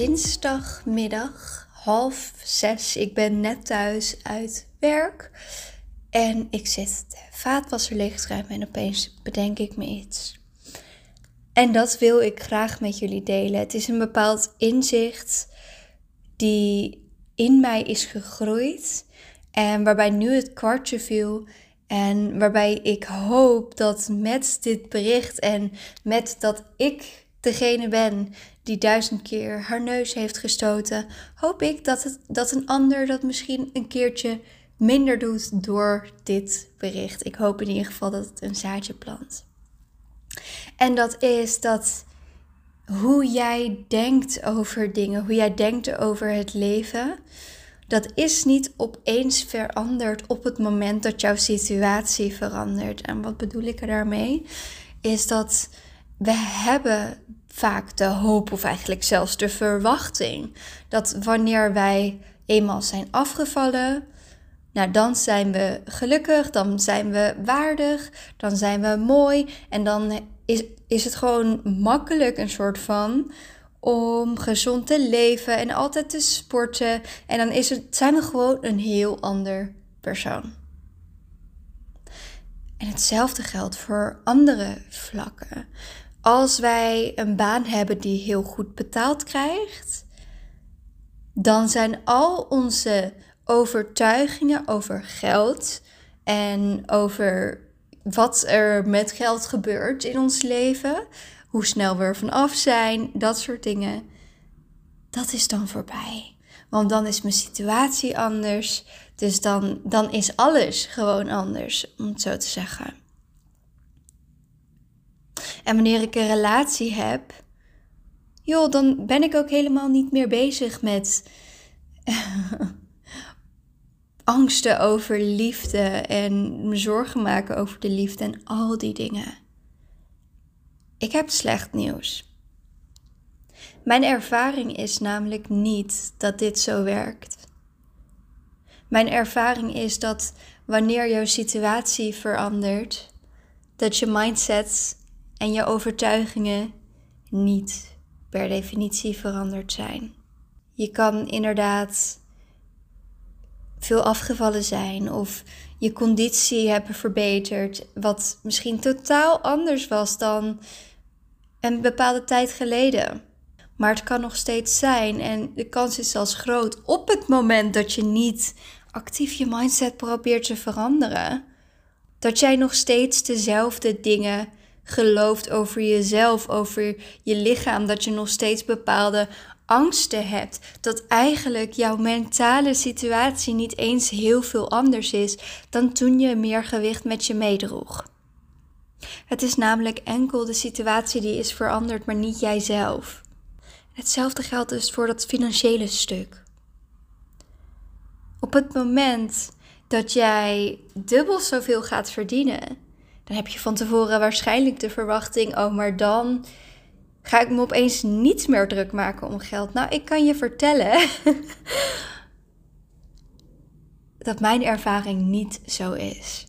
dinsdagmiddag, half zes. Ik ben net thuis uit werk. En ik zit de vaatwasser leeg te en opeens bedenk ik me iets. En dat wil ik graag met jullie delen. Het is een bepaald inzicht die in mij is gegroeid. En waarbij nu het kwartje viel. En waarbij ik hoop dat met dit bericht en met dat ik degene ben die duizend keer haar neus heeft gestoten, hoop ik dat, het, dat een ander dat misschien een keertje minder doet door dit bericht. Ik hoop in ieder geval dat het een zaadje plant. En dat is dat hoe jij denkt over dingen, hoe jij denkt over het leven, dat is niet opeens veranderd op het moment dat jouw situatie verandert. En wat bedoel ik er daarmee? Is dat we hebben vaak de hoop of eigenlijk zelfs de verwachting dat wanneer wij eenmaal zijn afgevallen, nou dan zijn we gelukkig, dan zijn we waardig, dan zijn we mooi en dan is, is het gewoon makkelijk een soort van om gezond te leven en altijd te sporten en dan is het, zijn we gewoon een heel ander persoon. En hetzelfde geldt voor andere vlakken als wij een baan hebben die heel goed betaald krijgt, dan zijn al onze overtuigingen over geld en over wat er met geld gebeurt in ons leven, hoe snel we er vanaf zijn, dat soort dingen, dat is dan voorbij. Want dan is mijn situatie anders. Dus dan, dan is alles gewoon anders, om het zo te zeggen. En wanneer ik een relatie heb, joh, dan ben ik ook helemaal niet meer bezig met angsten over liefde en me zorgen maken over de liefde en al die dingen. Ik heb slecht nieuws. Mijn ervaring is namelijk niet dat dit zo werkt. Mijn ervaring is dat wanneer jouw situatie verandert, dat je mindset en je overtuigingen niet per definitie veranderd zijn. Je kan inderdaad veel afgevallen zijn of je conditie hebben verbeterd, wat misschien totaal anders was dan een bepaalde tijd geleden. Maar het kan nog steeds zijn en de kans is zelfs groot op het moment dat je niet actief je mindset probeert te veranderen, dat jij nog steeds dezelfde dingen gelooft over jezelf, over je lichaam, dat je nog steeds bepaalde angsten hebt, dat eigenlijk jouw mentale situatie niet eens heel veel anders is dan toen je meer gewicht met je meedroeg. Het is namelijk enkel de situatie die is veranderd, maar niet jijzelf. Hetzelfde geldt dus voor dat financiële stuk. Op het moment dat jij dubbel zoveel gaat verdienen, dan heb je van tevoren waarschijnlijk de verwachting: oh, maar dan ga ik me opeens niets meer druk maken om geld. Nou, ik kan je vertellen dat mijn ervaring niet zo is.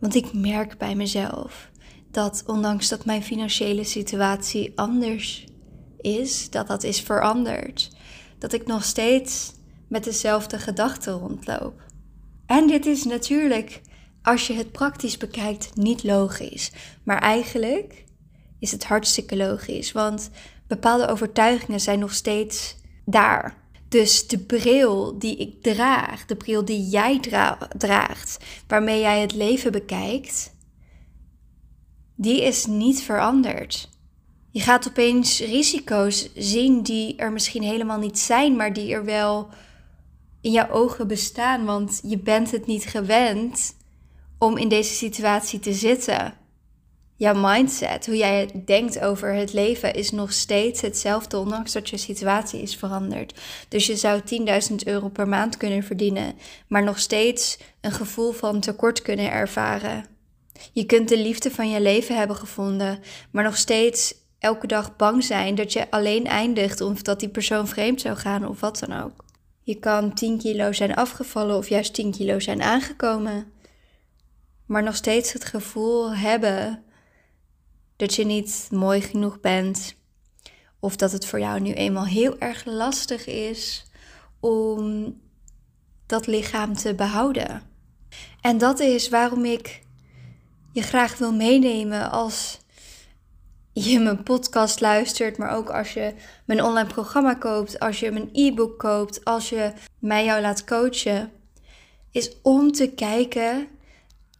Want ik merk bij mezelf dat ondanks dat mijn financiële situatie anders is, dat dat is veranderd, dat ik nog steeds met dezelfde gedachten rondloop. En dit is natuurlijk als je het praktisch bekijkt, niet logisch. Maar eigenlijk is het hartstikke logisch, want bepaalde overtuigingen zijn nog steeds daar. Dus de bril die ik draag, de bril die jij draagt, waarmee jij het leven bekijkt, die is niet veranderd. Je gaat opeens risico's zien die er misschien helemaal niet zijn, maar die er wel in jouw ogen bestaan, want je bent het niet gewend om in deze situatie te zitten. Jouw mindset, hoe jij denkt over het leven, is nog steeds hetzelfde, ondanks dat je situatie is veranderd. Dus je zou 10.000 euro per maand kunnen verdienen, maar nog steeds een gevoel van tekort kunnen ervaren. Je kunt de liefde van je leven hebben gevonden, maar nog steeds elke dag bang zijn dat je alleen eindigt of dat die persoon vreemd zou gaan of wat dan ook. Je kan 10 kilo zijn afgevallen of juist 10 kilo zijn aangekomen maar nog steeds het gevoel hebben dat je niet mooi genoeg bent, Of dat het voor jou nu eenmaal heel erg lastig is om dat lichaam te behouden. En dat is waarom ik je graag wil meenemen als je mijn podcast luistert, maar ook als je mijn online programma koopt, als je mijn e-book koopt, als je mij jou laat coachen, is om te kijken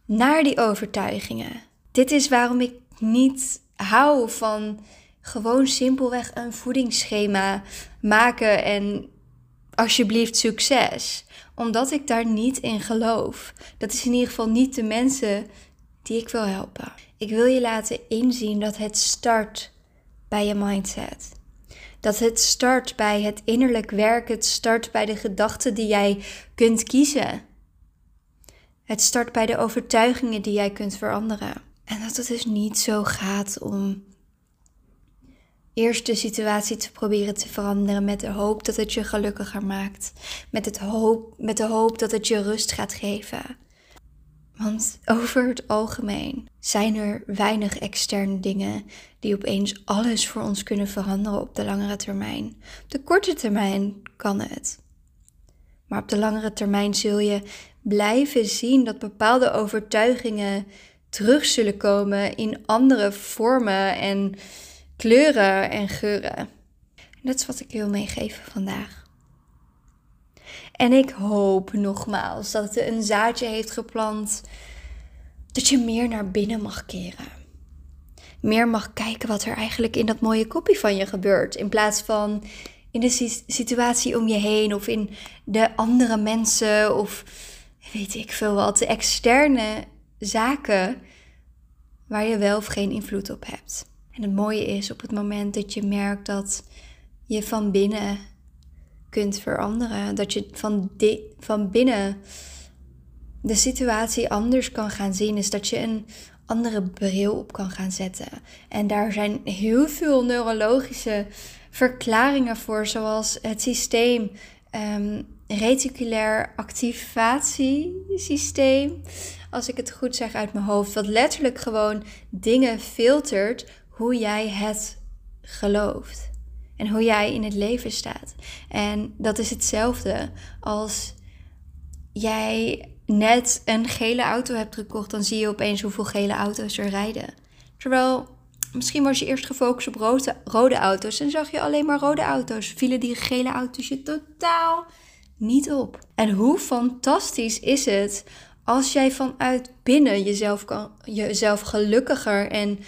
naar die overtuigingen. Dit is waarom ik niet hou van gewoon simpelweg een voedingsschema maken en alsjeblieft succes. Omdat ik daar niet in geloof. Dat is in ieder geval niet de mensen die ik wil helpen. Ik wil je laten inzien dat het start bij je mindset. Dat het start bij het innerlijk werk, het start bij de gedachten die jij kunt kiezen. Het start bij de overtuigingen die jij kunt veranderen. En dat het dus niet zo gaat om eerst de situatie te proberen te veranderen met de hoop dat het je gelukkiger maakt. Met, het hoop, met de hoop dat het je rust gaat geven. Want over het algemeen zijn er weinig externe dingen die opeens alles voor ons kunnen veranderen op de langere termijn. Op de korte termijn kan het. Maar op de langere termijn zul je blijven zien dat bepaalde overtuigingen terug zullen komen in andere vormen en kleuren en geuren. En dat is wat ik wil meegeven vandaag. En ik hoop nogmaals dat het een zaadje heeft geplant dat je meer naar binnen mag keren. Meer mag kijken wat er eigenlijk in dat mooie kopje van je gebeurt. In plaats van in de situatie om je heen of in de andere mensen of weet ik veel wat. De externe zaken waar je wel of geen invloed op hebt. En het mooie is op het moment dat je merkt dat je van binnen kunt veranderen. Dat je van, van binnen de situatie anders kan gaan zien. Is dat je een andere bril op kan gaan zetten. En daar zijn heel veel neurologische verklaringen voor, zoals het systeem um, reticulair activatiesysteem. Als ik het goed zeg uit mijn hoofd, wat letterlijk gewoon dingen filtert hoe jij het gelooft en hoe jij in het leven staat. En dat is hetzelfde als jij net een gele auto hebt gekocht, dan zie je opeens hoeveel gele auto's er rijden. Terwijl misschien was je eerst gefocust op rode, rode auto's en zag je alleen maar rode auto's. Vielen die gele auto's je totaal niet op. En hoe fantastisch is het als jij vanuit binnen jezelf, kan, jezelf gelukkiger en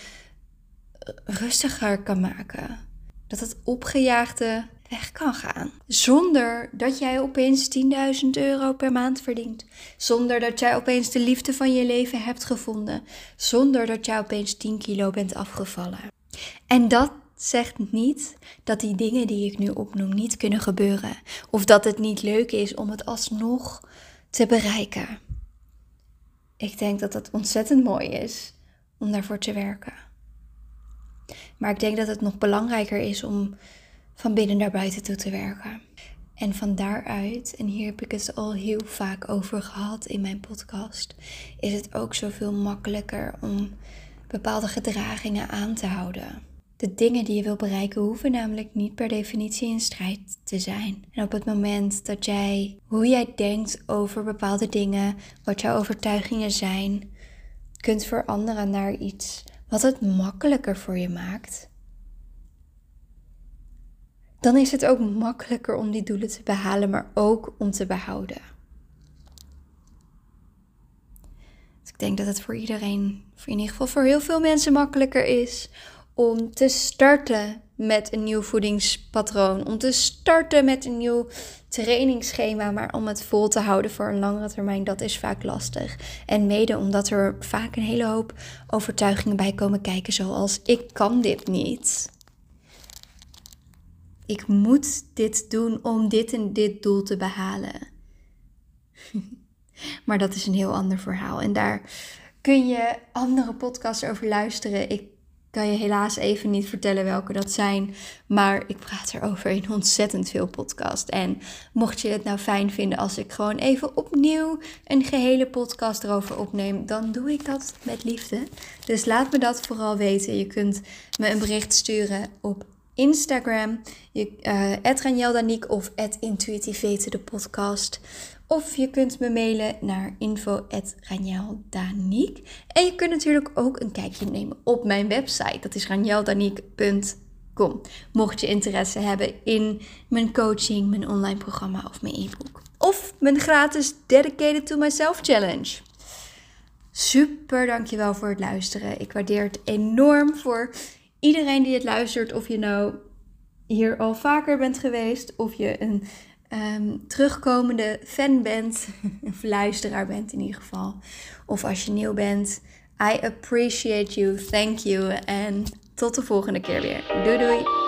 rustiger kan maken. Dat het opgejaagde weg kan gaan. Zonder dat jij opeens 10.000 euro per maand verdient. Zonder dat jij opeens de liefde van je leven hebt gevonden. Zonder dat jij opeens 10 kilo bent afgevallen. En dat zegt niet dat die dingen die ik nu opnoem niet kunnen gebeuren. Of dat het niet leuk is om het alsnog te bereiken. Ik denk dat het ontzettend mooi is om daarvoor te werken. Maar ik denk dat het nog belangrijker is om van binnen naar buiten toe te werken. En van daaruit, en hier heb ik het al heel vaak over gehad in mijn podcast, is het ook zoveel makkelijker om bepaalde gedragingen aan te houden. De dingen die je wil bereiken hoeven namelijk niet per definitie in strijd te zijn. En op het moment dat jij hoe jij denkt over bepaalde dingen, wat jouw overtuigingen zijn, kunt veranderen naar iets wat het makkelijker voor je maakt, dan is het ook makkelijker om die doelen te behalen, maar ook om te behouden. Dus ik denk dat het voor iedereen, voor in ieder geval voor heel veel mensen makkelijker is om te starten met een nieuw voedingspatroon, om te starten met een nieuw trainingsschema, maar om het vol te houden voor een langere termijn, dat is vaak lastig. En mede omdat er vaak een hele hoop overtuigingen bij komen kijken, zoals ik kan dit niet. Ik moet dit doen om dit en dit doel te behalen. maar dat is een heel ander verhaal. En daar kun je andere podcasts over luisteren. Ik kan je helaas even niet vertellen welke dat zijn. Maar ik praat erover in ontzettend veel podcast. En mocht je het nou fijn vinden als ik gewoon even opnieuw een gehele podcast erover opneem, dan doe ik dat met liefde. Dus laat me dat vooral weten. Je kunt me een bericht sturen op Instagram, uh, of @intuitivete de podcast. Of je kunt me mailen naar info.ranjeldaniek. En je kunt natuurlijk ook een kijkje nemen op mijn website. Dat is ranjeldaniek.com. Mocht je interesse hebben in mijn coaching, mijn online programma of mijn e-book. Of mijn gratis Dedicated to Myself Challenge. Super dankjewel voor het luisteren. Ik waardeer het enorm voor iedereen die het luistert. Of je nou hier al vaker bent geweest. Of je een Ehm, terugkomende fan bent, of luisteraar bent in ieder geval, of als je nieuw bent. I appreciate you, thank you en tot de volgende keer weer. Doei doei!